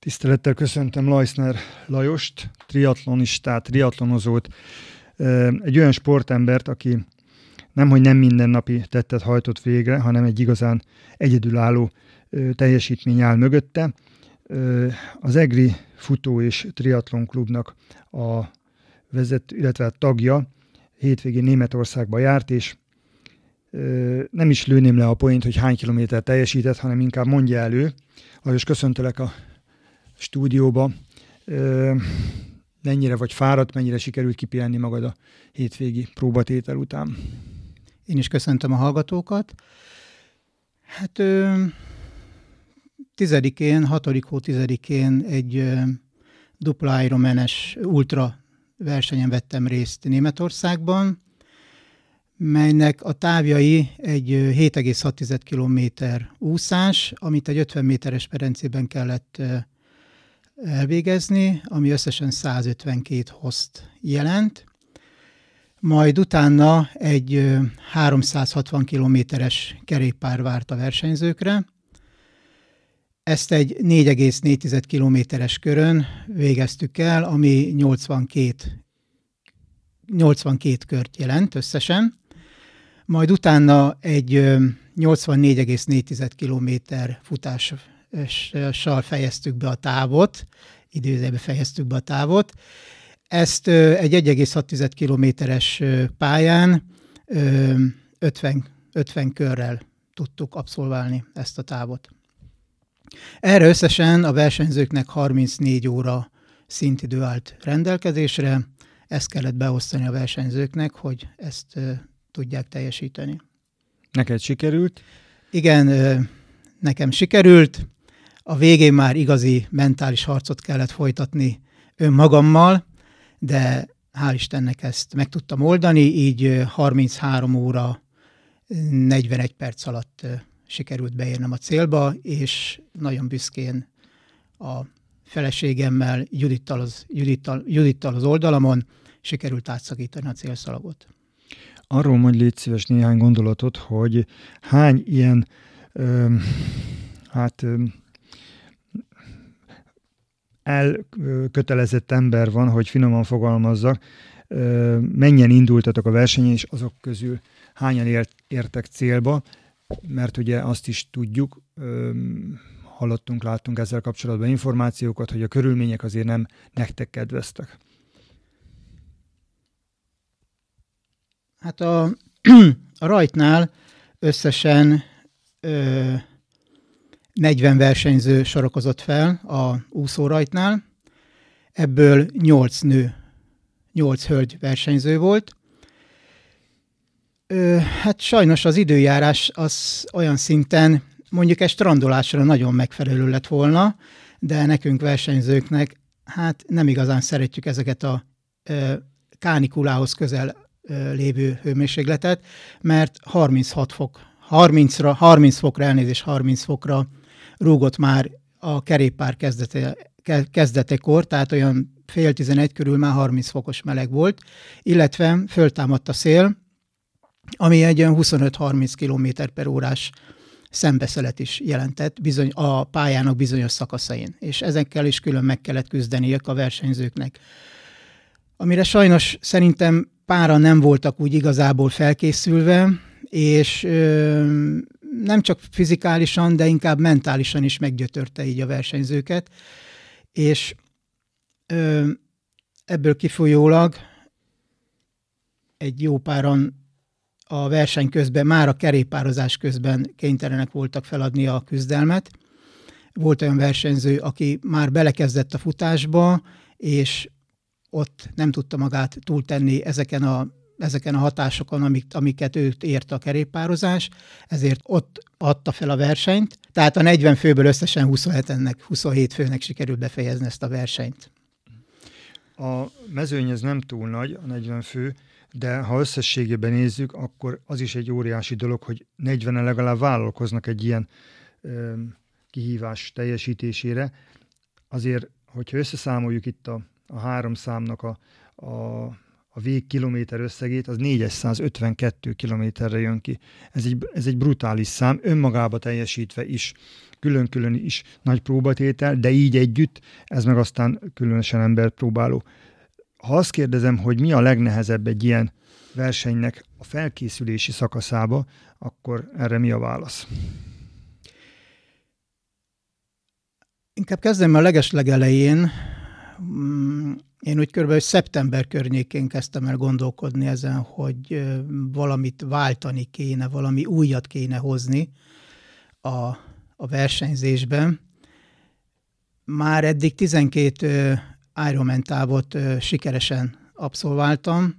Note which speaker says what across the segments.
Speaker 1: Tisztelettel köszöntöm Lajszner Lajost, triatlonistát, triatlonozót, egy olyan sportembert, aki nemhogy nem mindennapi tettet hajtott végre, hanem egy igazán egyedülálló teljesítmény áll mögötte. Az EGRI futó és triatlon klubnak a vezet, illetve a tagja hétvégén Németországba járt, és nem is lőném le a point, hogy hány kilométer teljesített, hanem inkább mondja elő. Lajos, köszöntelek a stúdióba. Mennyire vagy fáradt, mennyire sikerült kipihenni magad a hétvégi próbatétel után?
Speaker 2: Én is köszöntöm a hallgatókat. Hát ö, tizedikén, hatodik hó tizedikén egy ö, dupla Ironman-es ultra versenyen vettem részt Németországban, melynek a távjai egy 7,6 km úszás, amit egy 50 méteres perencében kellett elvégezni, ami összesen 152 host jelent. Majd utána egy 360 kilométeres kerékpár várt a versenyzőkre. Ezt egy 4,4 kilométeres körön végeztük el, ami 82, 82 kört jelent összesen. Majd utána egy 84,4 kilométer futás fejeztük be a távot, időzőbe fejeztük be a távot. Ezt egy 1,6 kilométeres pályán 50, 50 körrel tudtuk abszolválni ezt a távot. Erre összesen a versenyzőknek 34 óra szintidő állt rendelkezésre, ezt kellett beosztani a versenyzőknek, hogy ezt tudják teljesíteni.
Speaker 1: Neked sikerült?
Speaker 2: Igen, nekem sikerült a végén már igazi mentális harcot kellett folytatni önmagammal, de hál' Istennek ezt meg tudtam oldani, így 33 óra 41 perc alatt sikerült beérnem a célba, és nagyon büszkén a feleségemmel, Judittal az, Judittal, Judittal az oldalamon sikerült átszakítani a célszalagot.
Speaker 1: Arról mondj légy szíves néhány gondolatot, hogy hány ilyen ö, hát ö, elkötelezett ember van, hogy finoman fogalmazzak, mennyien indultatok a versenyen, és azok közül hányan ért, értek célba, mert ugye azt is tudjuk, hallottunk, láttunk ezzel kapcsolatban információkat, hogy a körülmények azért nem nektek kedveztek.
Speaker 2: Hát a, a rajtnál összesen 40 versenyző sorakozott fel a úszórajtnál, ebből 8 nő, 8 hölgy versenyző volt. Ö, hát sajnos az időjárás az olyan szinten, mondjuk egy strandolásra nagyon megfelelő lett volna, de nekünk versenyzőknek hát nem igazán szeretjük ezeket a ö, kánikulához közel ö, lévő hőmérsékletet, mert 36 fok 30-ra, 30 fokra elnézés, 30 fokra rúgott már a kerékpár kezdete, kezdetekor, tehát olyan fél tizenegy körül már 30 fokos meleg volt, illetve föltámadt a szél, ami egy olyan 25-30 km per órás szembeszelet is jelentett bizony, a pályának bizonyos szakaszain, és ezekkel is külön meg kellett küzdeniük a versenyzőknek. Amire sajnos szerintem pára nem voltak úgy igazából felkészülve, és ö, nem csak fizikálisan, de inkább mentálisan is meggyötörte így a versenyzőket, és ö, ebből kifolyólag egy jó páran a verseny közben, már a kerékpározás közben kénytelenek voltak feladni a küzdelmet. Volt olyan versenyző, aki már belekezdett a futásba, és ott nem tudta magát túltenni ezeken a ezeken a hatásokon, amik, amiket őt ért a kerékpározás, ezért ott adta fel a versenyt. Tehát a 40 főből összesen 27-nek, 27 főnek sikerült befejezni ezt a versenyt.
Speaker 1: A mezőny ez nem túl nagy, a 40 fő, de ha összességében nézzük, akkor az is egy óriási dolog, hogy 40-en legalább vállalkoznak egy ilyen ö, kihívás teljesítésére. Azért, hogyha összeszámoljuk itt a, a három számnak a, a a vég kilométer összegét, az 452 kilométerre jön ki. Ez egy, ez egy brutális szám, önmagába teljesítve is, külön-külön is nagy próbatétel, de így együtt, ez meg aztán különösen emberpróbáló. Ha azt kérdezem, hogy mi a legnehezebb egy ilyen versenynek a felkészülési szakaszába, akkor erre mi a válasz?
Speaker 2: Inkább kezdem a legeslegelején. Én úgy körülbelül szeptember környékén kezdtem el gondolkodni ezen, hogy valamit váltani kéne, valami újat kéne hozni a, a versenyzésben. Már eddig 12 Ironman távot sikeresen abszolváltam,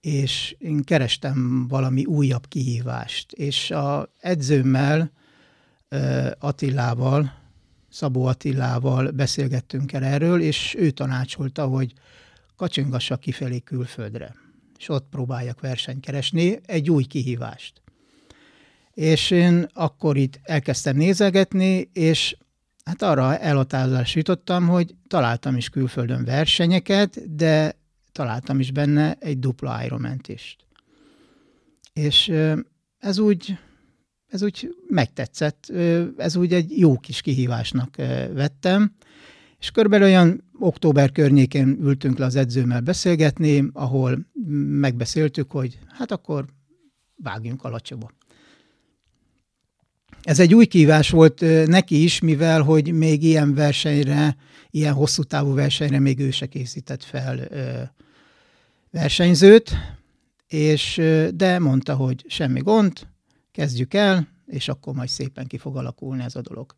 Speaker 2: és én kerestem valami újabb kihívást. És a edzőmmel, Attilával, Szabó Attilával beszélgettünk el erről, és ő tanácsolta, hogy kacsingassak kifelé külföldre, és ott próbáljak versenyt keresni, egy új kihívást. És én akkor itt elkezdtem nézegetni, és hát arra elhatározásra jutottam, hogy találtam is külföldön versenyeket, de találtam is benne egy dupla ironman is. És ez úgy, ez úgy megtetszett, ez úgy egy jó kis kihívásnak vettem, és körülbelül olyan október környékén ültünk le az edzőmmel beszélgetni, ahol megbeszéltük, hogy hát akkor vágjunk a lacsoba. Ez egy új kívás volt neki is, mivel hogy még ilyen versenyre, ilyen hosszú távú versenyre még ő se készített fel versenyzőt, és, de mondta, hogy semmi gond, kezdjük el, és akkor majd szépen ki fog alakulni ez a dolog.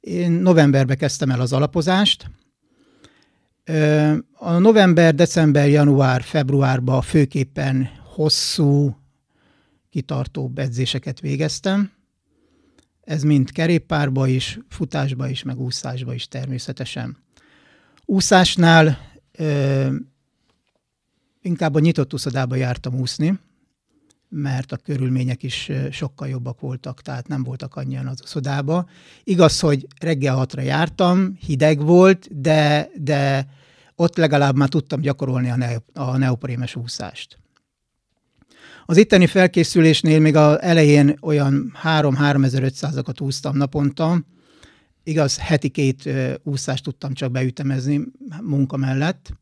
Speaker 2: Én novemberben kezdtem el az alapozást. A november, december, január, februárban főképpen hosszú, kitartó edzéseket végeztem. Ez mind kerékpárba is, futásba is, meg úszásba is természetesen. Úszásnál inkább a nyitott uszodába jártam úszni, mert a körülmények is sokkal jobbak voltak, tehát nem voltak annyian az uszodába. Igaz, hogy reggel hatra jártam, hideg volt, de, de ott legalább már tudtam gyakorolni a, ne, a neoprémes úszást. Az itteni felkészülésnél még az elején olyan 3-3500-akat úsztam naponta, igaz, heti két úszást tudtam csak beütemezni munka mellett,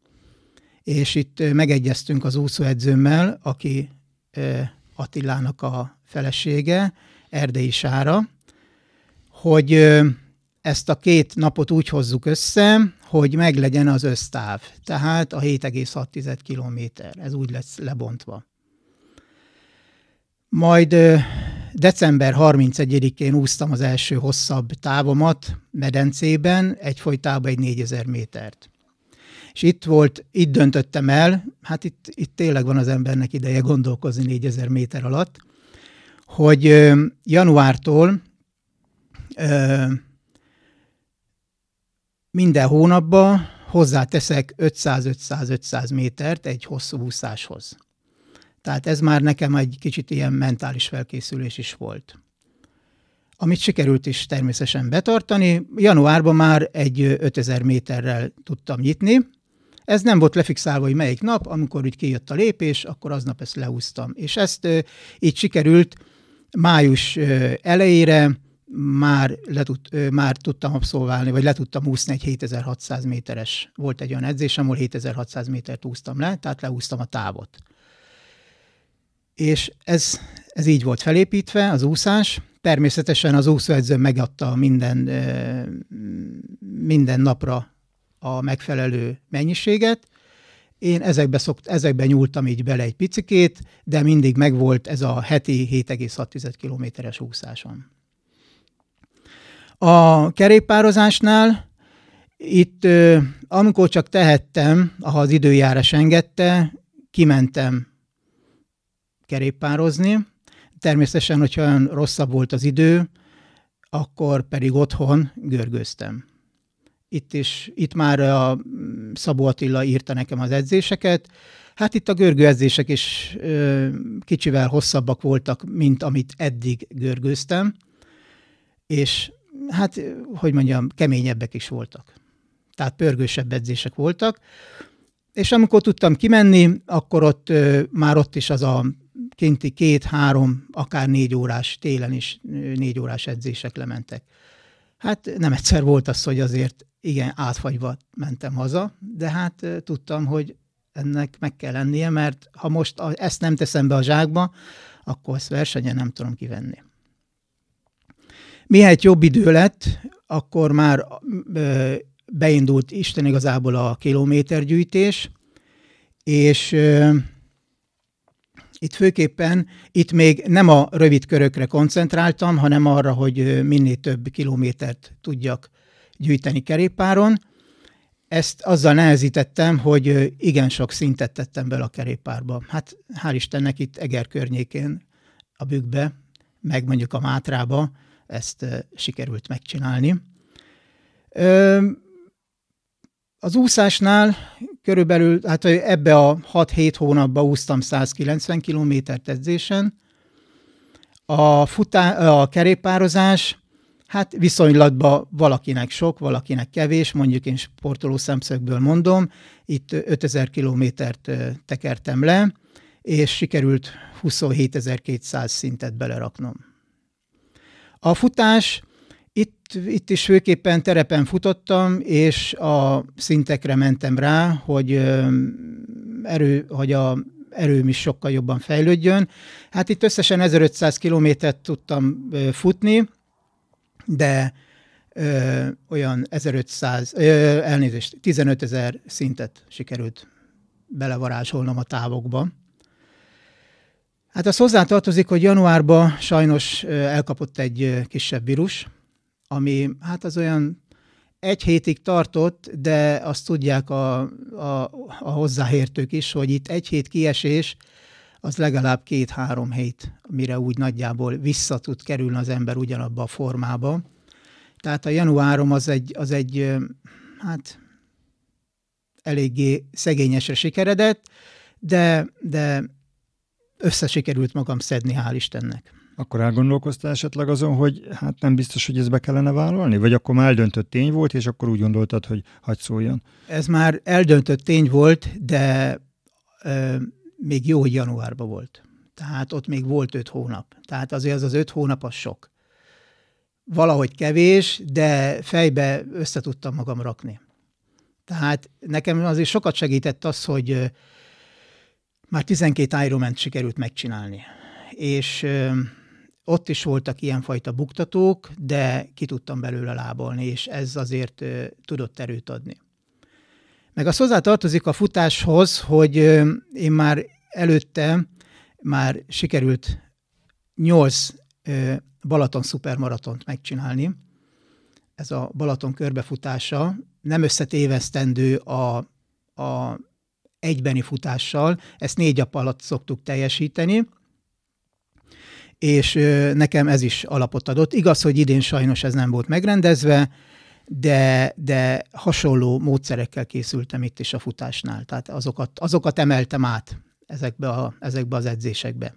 Speaker 2: és itt megegyeztünk az úszóedzőmmel, aki Attilának a felesége, Erdei Sára, hogy ezt a két napot úgy hozzuk össze, hogy meglegyen az össztáv. Tehát a 7,6 kilométer. Ez úgy lesz lebontva. Majd december 31-én úsztam az első hosszabb távomat medencében, egyfolytában egy 4000 métert. És itt volt, itt döntöttem el, hát itt, itt tényleg van az embernek ideje gondolkozni 4000 méter alatt, hogy januártól minden hónapban hozzáteszek 500-500-500 métert egy hosszú úszáshoz. Tehát ez már nekem egy kicsit ilyen mentális felkészülés is volt. Amit sikerült is természetesen betartani. Januárban már egy 5000 méterrel tudtam nyitni, ez nem volt lefixálva, hogy melyik nap, amikor úgy kijött a lépés, akkor aznap ezt leúztam. És ezt így sikerült május elejére már, le tud, már tudtam abszolválni, vagy le tudtam úszni egy 7600 méteres. Volt egy olyan edzésem, ahol 7600 métert úsztam le, tehát leúztam a távot. És ez, ez így volt felépítve, az úszás. Természetesen az úszóedző megadta minden, minden napra a megfelelő mennyiséget. Én ezekbe, szokt, ezekbe nyúltam így bele egy picikét, de mindig megvolt ez a heti 7,6 kilométeres úszásom. A kerékpározásnál itt, amikor csak tehettem, ha az időjárás engedte, kimentem kerékpározni. Természetesen, hogyha olyan rosszabb volt az idő, akkor pedig otthon görgöztem. Itt is, itt már a Szabó Attila írta nekem az edzéseket. Hát itt a görgő edzések is ö, kicsivel hosszabbak voltak, mint amit eddig görgőztem, és hát, hogy mondjam, keményebbek is voltak. Tehát pörgősebb edzések voltak. és amikor tudtam kimenni, akkor ott már ott is az a kinti két-három, akár négy órás, télen is négy órás edzések lementek. Hát nem egyszer volt az, hogy azért igen, átfagyva mentem haza, de hát tudtam, hogy ennek meg kell lennie, mert ha most ezt nem teszem be a zsákba, akkor ezt versenyen nem tudom kivenni. Mihelyt jobb idő lett, akkor már beindult Isten igazából a kilométergyűjtés, és itt főképpen, itt még nem a rövid körökre koncentráltam, hanem arra, hogy minél több kilométert tudjak gyűjteni kerékpáron. Ezt azzal nehezítettem, hogy igen sok szintet tettem bele a kerékpárba. Hát hál' Istennek itt Eger környékén, a bükkbe, meg mondjuk a Mátrába ezt sikerült megcsinálni. Az úszásnál körülbelül, hát ebbe a 6-7 hónapban úsztam 190 kilométert edzésen. A, futá, a kerékpározás, hát viszonylatban valakinek sok, valakinek kevés, mondjuk én sportoló szemszögből mondom, itt 5000 kilométert tekertem le, és sikerült 27.200 szintet beleraknom. A futás itt, itt is főképpen terepen futottam, és a szintekre mentem rá, hogy, erő, hogy a erőm is sokkal jobban fejlődjön. Hát itt összesen 1500 kilométert tudtam futni, de ö, olyan 1500, ö, elnézést, 15 ezer szintet sikerült belevarázsolnom a távokba. Hát az hozzátartozik, hogy januárban sajnos elkapott egy kisebb vírus, ami hát az olyan egy hétig tartott, de azt tudják a, a, a hozzáértők is, hogy itt egy hét kiesés, az legalább két-három hét, mire úgy nagyjából vissza tud kerülni az ember ugyanabba a formába. Tehát a januárom az egy, az egy hát eléggé szegényesre sikeredett, de, de összesikerült magam szedni, hál' Istennek.
Speaker 1: Akkor elgondolkoztál esetleg azon, hogy hát nem biztos, hogy ezt be kellene vállalni? Vagy akkor már eldöntött tény volt, és akkor úgy gondoltad, hogy hagyd szóljon?
Speaker 2: Ez már eldöntött tény volt, de ö, még jó, hogy januárban volt. Tehát ott még volt öt hónap. Tehát azért az az öt hónap az sok. Valahogy kevés, de fejbe össze tudtam magam rakni. Tehát nekem azért sokat segített az, hogy már 12 Ironman sikerült megcsinálni. És ott is voltak ilyenfajta buktatók, de ki tudtam belőle lábolni, és ez azért tudott erőt adni. Meg az hozzá tartozik a futáshoz, hogy én már előtte már sikerült nyolc Balaton szupermaratont megcsinálni. Ez a Balaton körbefutása nem összetévesztendő a, a egybeni futással, ezt négy nap alatt szoktuk teljesíteni, és nekem ez is alapot adott. Igaz, hogy idén sajnos ez nem volt megrendezve, de, de hasonló módszerekkel készültem itt is a futásnál. Tehát azokat, azokat emeltem át ezekbe, a, ezekbe az edzésekbe.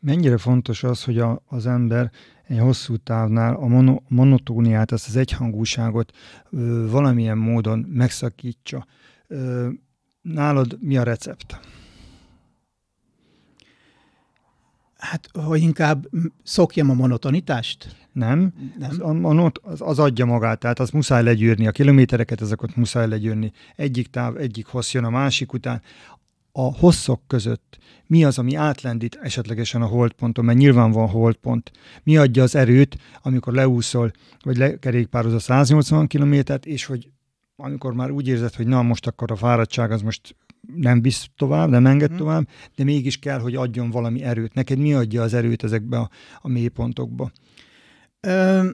Speaker 1: Mennyire fontos az, hogy a, az ember egy hosszú távnál a mono, monotóniát, ezt az egyhangúságot ö, valamilyen módon megszakítsa. Ö, nálad mi a recept?
Speaker 2: Hát, hogy inkább szokjam a monotonitást?
Speaker 1: Nem, nem. Az, a az, az adja magát, tehát az muszáj legyűrni, a kilométereket ezeket muszáj legyűrni. Egyik táv, egyik hossz jön a másik után. A hosszok között mi az, ami átlendít esetlegesen a holdponton, mert nyilván van holdpont. Mi adja az erőt, amikor leúszol, vagy lekerékpároz a 180 kilométert, és hogy amikor már úgy érzed, hogy na most akkor a fáradtság az most nem visz tovább, nem enged hmm. tovább, de mégis kell, hogy adjon valami erőt. Neked mi adja az erőt ezekbe a, a mélypontokba? Ö,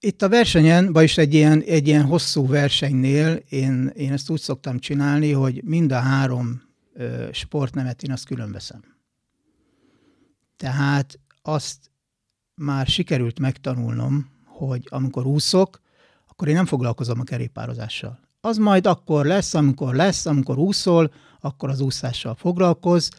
Speaker 2: itt a versenyen, vagyis egy ilyen, egy ilyen hosszú versenynél én, én ezt úgy szoktam csinálni, hogy mind a három ö, sportnemet én azt külön veszem. Tehát azt már sikerült megtanulnom, hogy amikor úszok, akkor én nem foglalkozom a kerékpározással az majd akkor lesz, amikor lesz, amikor úszol, akkor az úszással foglalkoz,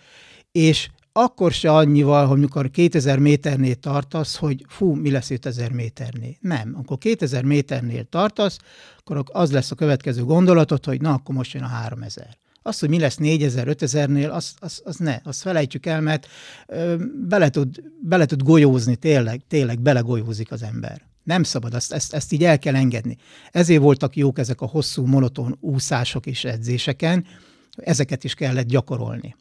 Speaker 2: és akkor se annyival, hogy mikor 2000 méternél tartasz, hogy fú, mi lesz 5000 méternél. Nem. Amikor 2000 méternél tartasz, akkor az lesz a következő gondolatod, hogy na, akkor most jön a 3000. Az, hogy mi lesz 4000, 5000-nél, az, az, az ne, azt felejtsük el, mert ö, bele, tud, bele tud golyózni, tényleg, tényleg belegolyózik az ember. Nem szabad, azt, ezt, ezt így el kell engedni. Ezért voltak jók ezek a hosszú, monoton úszások és edzéseken, ezeket is kellett gyakorolni.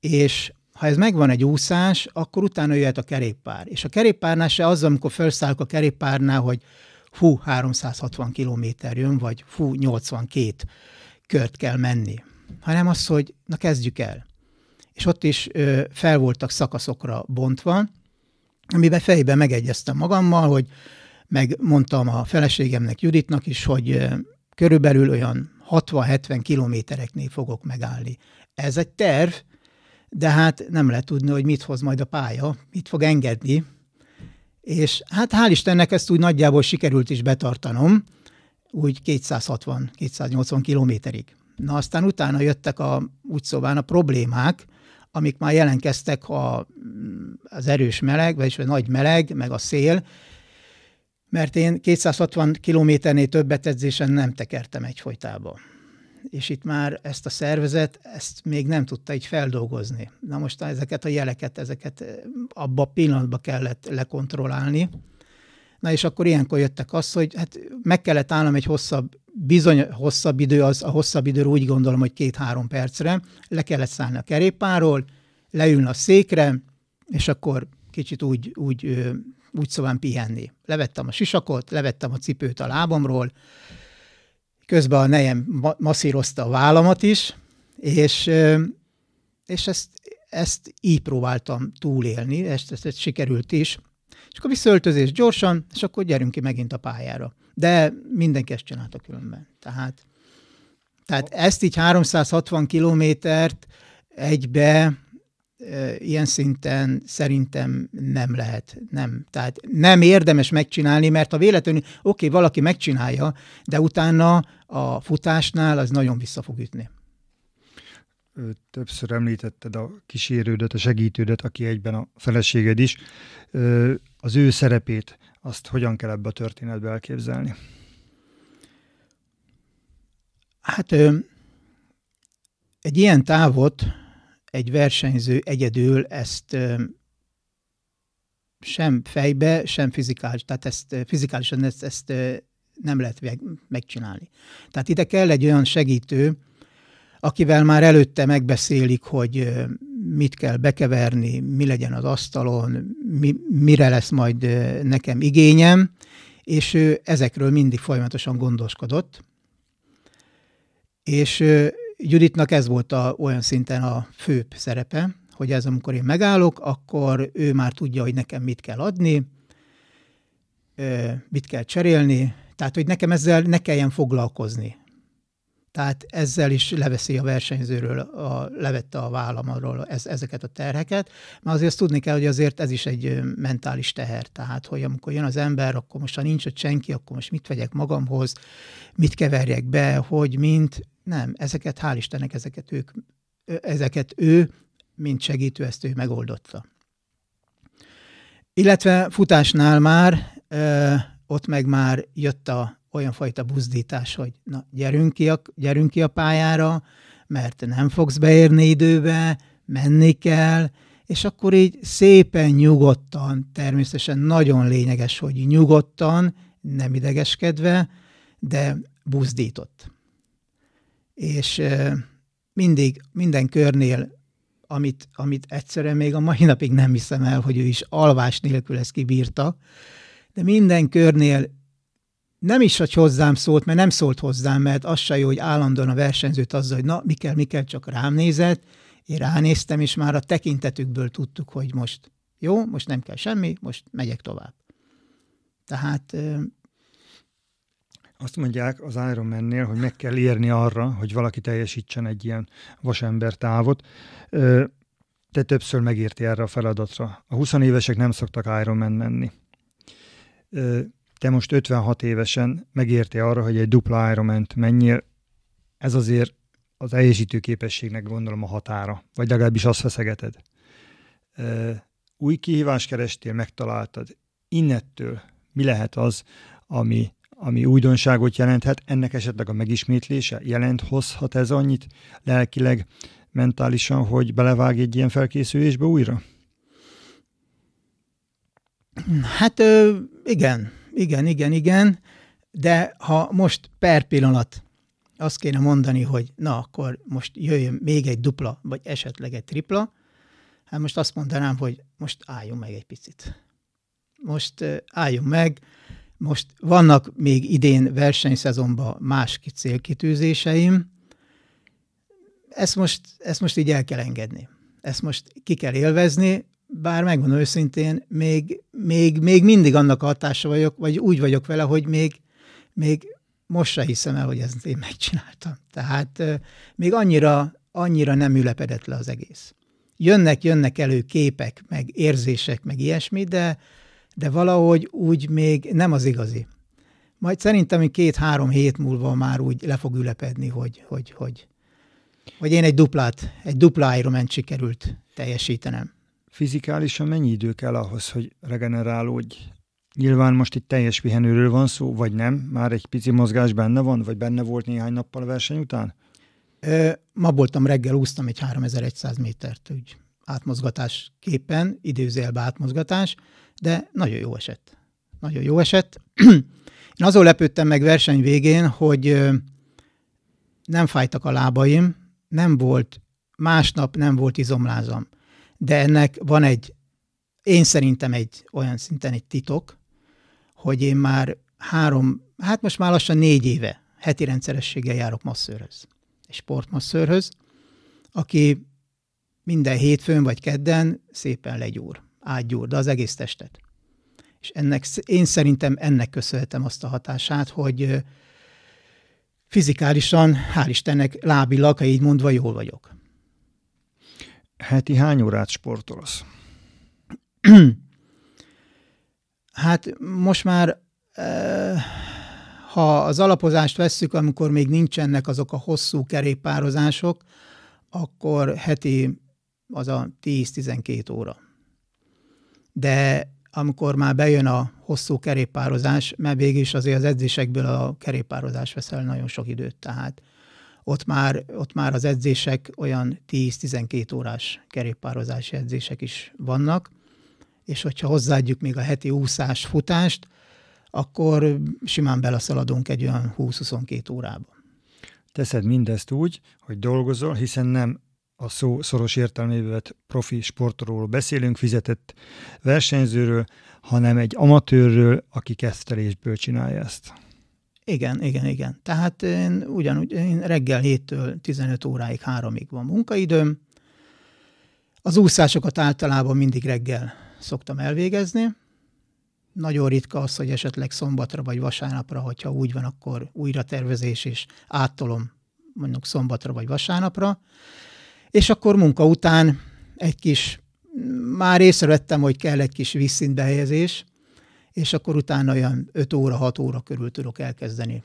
Speaker 2: És ha ez megvan egy úszás, akkor utána jöhet a kerékpár. És a kerékpárnál se az, amikor felszállok a kerékpárnál, hogy fú, 360 kilométer jön, vagy fú, 82 kört kell menni, hanem az, hogy na kezdjük el. És ott is ö, fel voltak szakaszokra bontva, amiben fejben megegyeztem magammal, hogy megmondtam a feleségemnek, Juditnak is, hogy körülbelül olyan 60-70 kilométereknél fogok megállni. Ez egy terv, de hát nem lehet tudni, hogy mit hoz majd a pálya, mit fog engedni. És hát hál' Istennek ezt úgy nagyjából sikerült is betartanom, úgy 260-280 kilométerig. Na aztán utána jöttek a, úgy a problémák, amik már jelentkeztek a, az erős meleg, vagyis a nagy meleg, meg a szél, mert én 260 kilométernél többet edzésen nem tekertem egyfolytában és itt már ezt a szervezet, ezt még nem tudta így feldolgozni. Na most ezeket a jeleket, ezeket abba a pillanatban kellett lekontrollálni. Na és akkor ilyenkor jöttek az, hogy hát meg kellett állnom egy hosszabb, bizony hosszabb idő, az a hosszabb időről úgy gondolom, hogy két-három percre, le kellett szállni a kerépáról, leülni a székre, és akkor kicsit úgy, úgy, úgy szóval pihenni. Levettem a sisakot, levettem a cipőt a lábamról, Közben a nejem ma- masszírozta a vállamat is, és, és ezt, ezt így próbáltam túlélni, ezt, ezt, ezt sikerült is. És akkor visszaöltözés gyorsan, és akkor gyerünk ki megint a pályára. De mindenki ezt csinálta különben. Tehát, tehát ezt így 360 kilométert egybe ilyen szinten szerintem nem lehet. Nem. Tehát nem érdemes megcsinálni, mert a véletlenül, oké, okay, valaki megcsinálja, de utána a futásnál az nagyon vissza fog ütni.
Speaker 1: Többször említetted a kísérődet, a segítődet, aki egyben a feleséged is. Az ő szerepét, azt hogyan kell ebbe a történetbe elképzelni?
Speaker 2: Hát egy ilyen távot egy versenyző egyedül ezt sem fejbe, sem fizikális, tehát ezt fizikálisan ezt, ezt nem lehet megcsinálni. Tehát ide kell egy olyan segítő, akivel már előtte megbeszélik, hogy mit kell bekeverni, mi legyen az asztalon, mi, mire lesz majd nekem igényem, és ő ezekről mindig folyamatosan gondoskodott. És Juditnak ez volt a, olyan szinten a főbb szerepe, hogy ez amikor én megállok, akkor ő már tudja, hogy nekem mit kell adni, mit kell cserélni, tehát hogy nekem ezzel ne kelljen foglalkozni. Tehát ezzel is leveszi a versenyzőről, a, levette a vállamról ez, ezeket a terheket, mert azért tudni kell, hogy azért ez is egy mentális teher. Tehát, hogy amikor jön az ember, akkor most ha nincs ott senki, akkor most mit vegyek magamhoz, mit keverjek be, hogy mint, nem, ezeket hál' Istennek, ezeket, ők, ezeket ő, mint segítő, ezt ő megoldotta. Illetve futásnál már, ö, ott meg már jött a olyan fajta buzdítás, hogy na, gyerünk ki, a, gyerünk ki a pályára, mert nem fogsz beérni időbe, menni kell, és akkor így szépen nyugodtan, természetesen nagyon lényeges, hogy nyugodtan, nem idegeskedve, de buzdított. És mindig, minden körnél, amit, amit egyszerűen még a mai napig nem hiszem el, hogy ő is alvás nélkül ezt kibírta, de minden körnél nem is, hogy hozzám szólt, mert nem szólt hozzám, mert az se jó, hogy állandóan a versenyzőt azzal, hogy na, mi kell, mi kell, csak rám nézett. Én ránéztem, és már a tekintetükből tudtuk, hogy most jó, most nem kell semmi, most megyek tovább. Tehát
Speaker 1: azt mondják az Ironman-nél, hogy meg kell érni arra, hogy valaki teljesítsen egy ilyen vasember távot. Te többször megérti erre a feladatra. A 20 évesek nem szoktak Ironman menni. Te most 56 évesen megérti arra, hogy egy dupla Ironman-t menjél. Ez azért az teljesítő képességnek gondolom a határa, vagy legalábbis azt feszegeted. új kihívást kerestél, megtaláltad. Innettől mi lehet az, ami, ami újdonságot jelenthet, ennek esetleg a megismétlése jelent, hozhat ez annyit lelkileg, mentálisan, hogy belevág egy ilyen felkészülésbe újra?
Speaker 2: Hát igen, igen, igen, igen, de ha most per pillanat azt kéne mondani, hogy na, akkor most jöjjön még egy dupla, vagy esetleg egy tripla, hát most azt mondanám, hogy most álljunk meg egy picit. Most álljunk meg, most vannak még idén versenyszezonban más célkitűzéseim, ezt most, ezt most így el kell engedni. Ezt most ki kell élvezni, bár megmondom őszintén, még, még, még mindig annak hatása vagyok, vagy úgy vagyok vele, hogy még, még most se hiszem el, hogy ezt én megcsináltam. Tehát még annyira, annyira nem ülepedett le az egész. Jönnek, jönnek elő képek, meg érzések, meg ilyesmi, de, de valahogy úgy még nem az igazi. Majd szerintem két-három hét múlva már úgy le fog ülepedni, hogy, hogy, hogy, hogy én egy duplát, egy dupla Ironman sikerült teljesítenem.
Speaker 1: Fizikálisan mennyi idő kell ahhoz, hogy regenerálódj? Nyilván most itt teljes pihenőről van szó, vagy nem? Már egy pici mozgás benne van, vagy benne volt néhány nappal a verseny után?
Speaker 2: Ö, ma voltam reggel, úsztam egy 3100 métert, úgy átmozgatás képen, időzélbe átmozgatás, de nagyon jó esett. Nagyon jó esett. Én azon lepődtem meg verseny végén, hogy nem fájtak a lábaim, nem volt, másnap nem volt izomlázam. De ennek van egy, én szerintem egy olyan szinten egy titok, hogy én már három, hát most már lassan négy éve heti rendszerességgel járok masszőrhöz, egy sportmasszőrhöz, aki minden hétfőn vagy kedden szépen legyúr, átgyúr, de az egész testet. És ennek, én szerintem ennek köszönhetem azt a hatását, hogy fizikálisan, hál' Istennek, lábilag, ha így mondva, jól vagyok.
Speaker 1: Heti hány órát sportolsz?
Speaker 2: hát most már, ha az alapozást vesszük, amikor még nincsenek azok a hosszú kerékpározások, akkor heti az a 10-12 óra. De amikor már bejön a hosszú kerékpározás, mert végül is azért az edzésekből a kerékpározás veszel nagyon sok időt, tehát ott már, ott már az edzések olyan 10-12 órás kerékpározási edzések is vannak, és hogyha hozzáadjuk még a heti úszás, futást, akkor simán belaszaladunk egy olyan 20-22 órába.
Speaker 1: Teszed mindezt úgy, hogy dolgozol, hiszen nem a szó szoros értelmében profi sportról beszélünk, fizetett versenyzőről, hanem egy amatőrről, aki kezdtelésből csinálja ezt.
Speaker 2: Igen, igen, igen. Tehát én ugyanúgy, én reggel 7-től 15 óráig, 3-ig van munkaidőm. Az úszásokat általában mindig reggel szoktam elvégezni. Nagyon ritka az, hogy esetleg szombatra vagy vasárnapra, hogyha úgy van, akkor újra tervezés és áttolom mondjuk szombatra vagy vasárnapra. És akkor munka után egy kis, már észrevettem, hogy kell egy kis vízszintbehelyezés, és akkor utána olyan 5 óra, 6 óra körül tudok elkezdeni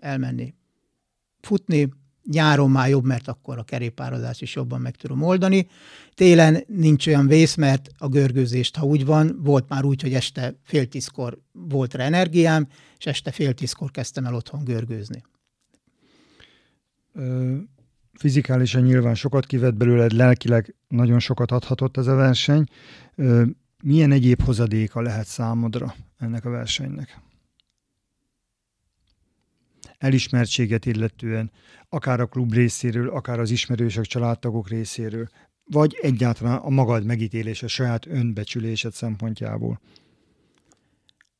Speaker 2: elmenni futni. Nyáron már jobb, mert akkor a kerékpározás is jobban meg tudom oldani. Télen nincs olyan vész, mert a görgőzést, ha úgy van, volt már úgy, hogy este fél tízkor volt rá energiám, és este fél tízkor kezdtem el otthon görgőzni.
Speaker 1: Ö- fizikálisan nyilván sokat kivett belőled, lelkileg nagyon sokat adhatott ez a verseny. Milyen egyéb hozadéka lehet számodra ennek a versenynek? Elismertséget illetően, akár a klub részéről, akár az ismerősök, családtagok részéről, vagy egyáltalán a magad megítélése, a saját önbecsülésed szempontjából?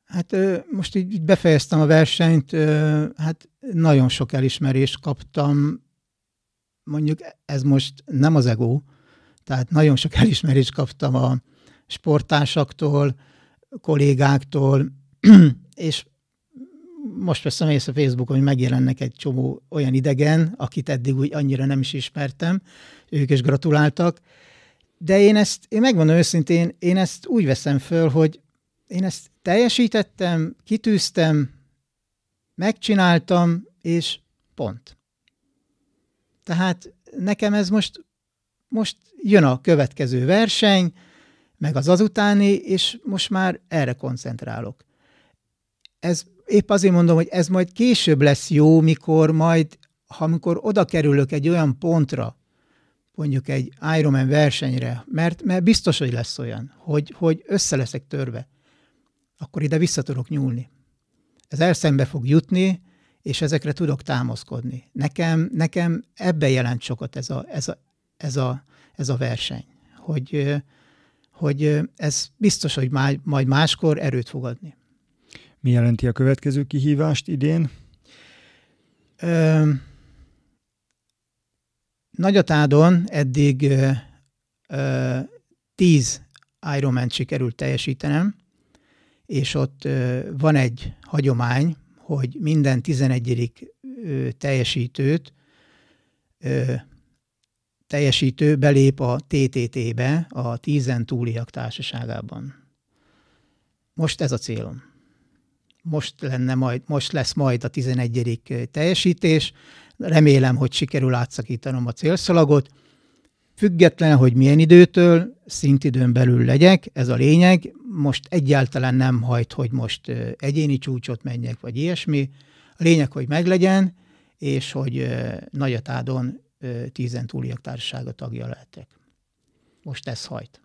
Speaker 2: Hát most így befejeztem a versenyt, hát nagyon sok elismerést kaptam, mondjuk ez most nem az ego, tehát nagyon sok elismerést kaptam a sporttársaktól, kollégáktól, és most veszem észre Facebookon, hogy megjelennek egy csomó olyan idegen, akit eddig úgy annyira nem is ismertem, ők is gratuláltak, de én ezt, én megmondom őszintén, én ezt úgy veszem föl, hogy én ezt teljesítettem, kitűztem, megcsináltam, és pont. Tehát nekem ez most, most jön a következő verseny, meg az azutáni, és most már erre koncentrálok. Ez épp azért mondom, hogy ez majd később lesz jó, mikor majd, ha amikor oda kerülök egy olyan pontra, mondjuk egy Ironman versenyre, mert, mert biztos, hogy lesz olyan, hogy, hogy össze leszek törve, akkor ide vissza tudok nyúlni. Ez elszembe fog jutni, és ezekre tudok támaszkodni. Nekem, nekem ebben jelent sokat ez a, ez a, ez a, ez a verseny, hogy, hogy ez biztos, hogy majd máskor erőt fog adni.
Speaker 1: Mi jelenti a következő kihívást idén? Ö,
Speaker 2: Nagyatádon eddig ö, ö, tíz Ironman sikerült teljesítenem, és ott ö, van egy hagyomány, hogy minden 11. teljesítőt ö, teljesítő belép a TTT-be, a tízen túliak társaságában. Most ez a célom. Most, lenne majd, most lesz majd a 11. teljesítés. Remélem, hogy sikerül átszakítanom a célszalagot. Független, hogy milyen időtől, szintidőn belül legyek, ez a lényeg. Most egyáltalán nem hajt, hogy most egyéni csúcsot menjek, vagy ilyesmi. A lényeg, hogy meglegyen, és hogy Nagyatádon tízen túliak társasága tagja lehetek. Most ez hajt.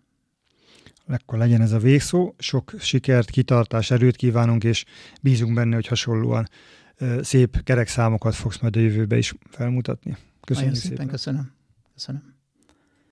Speaker 1: Akkor legyen ez a végszó. Sok sikert, kitartás, erőt kívánunk, és bízunk benne, hogy hasonlóan szép kerek számokat fogsz majd a jövőbe is felmutatni.
Speaker 2: Köszönjük Nagyon szépen. szépen. Köszönöm. Köszönöm.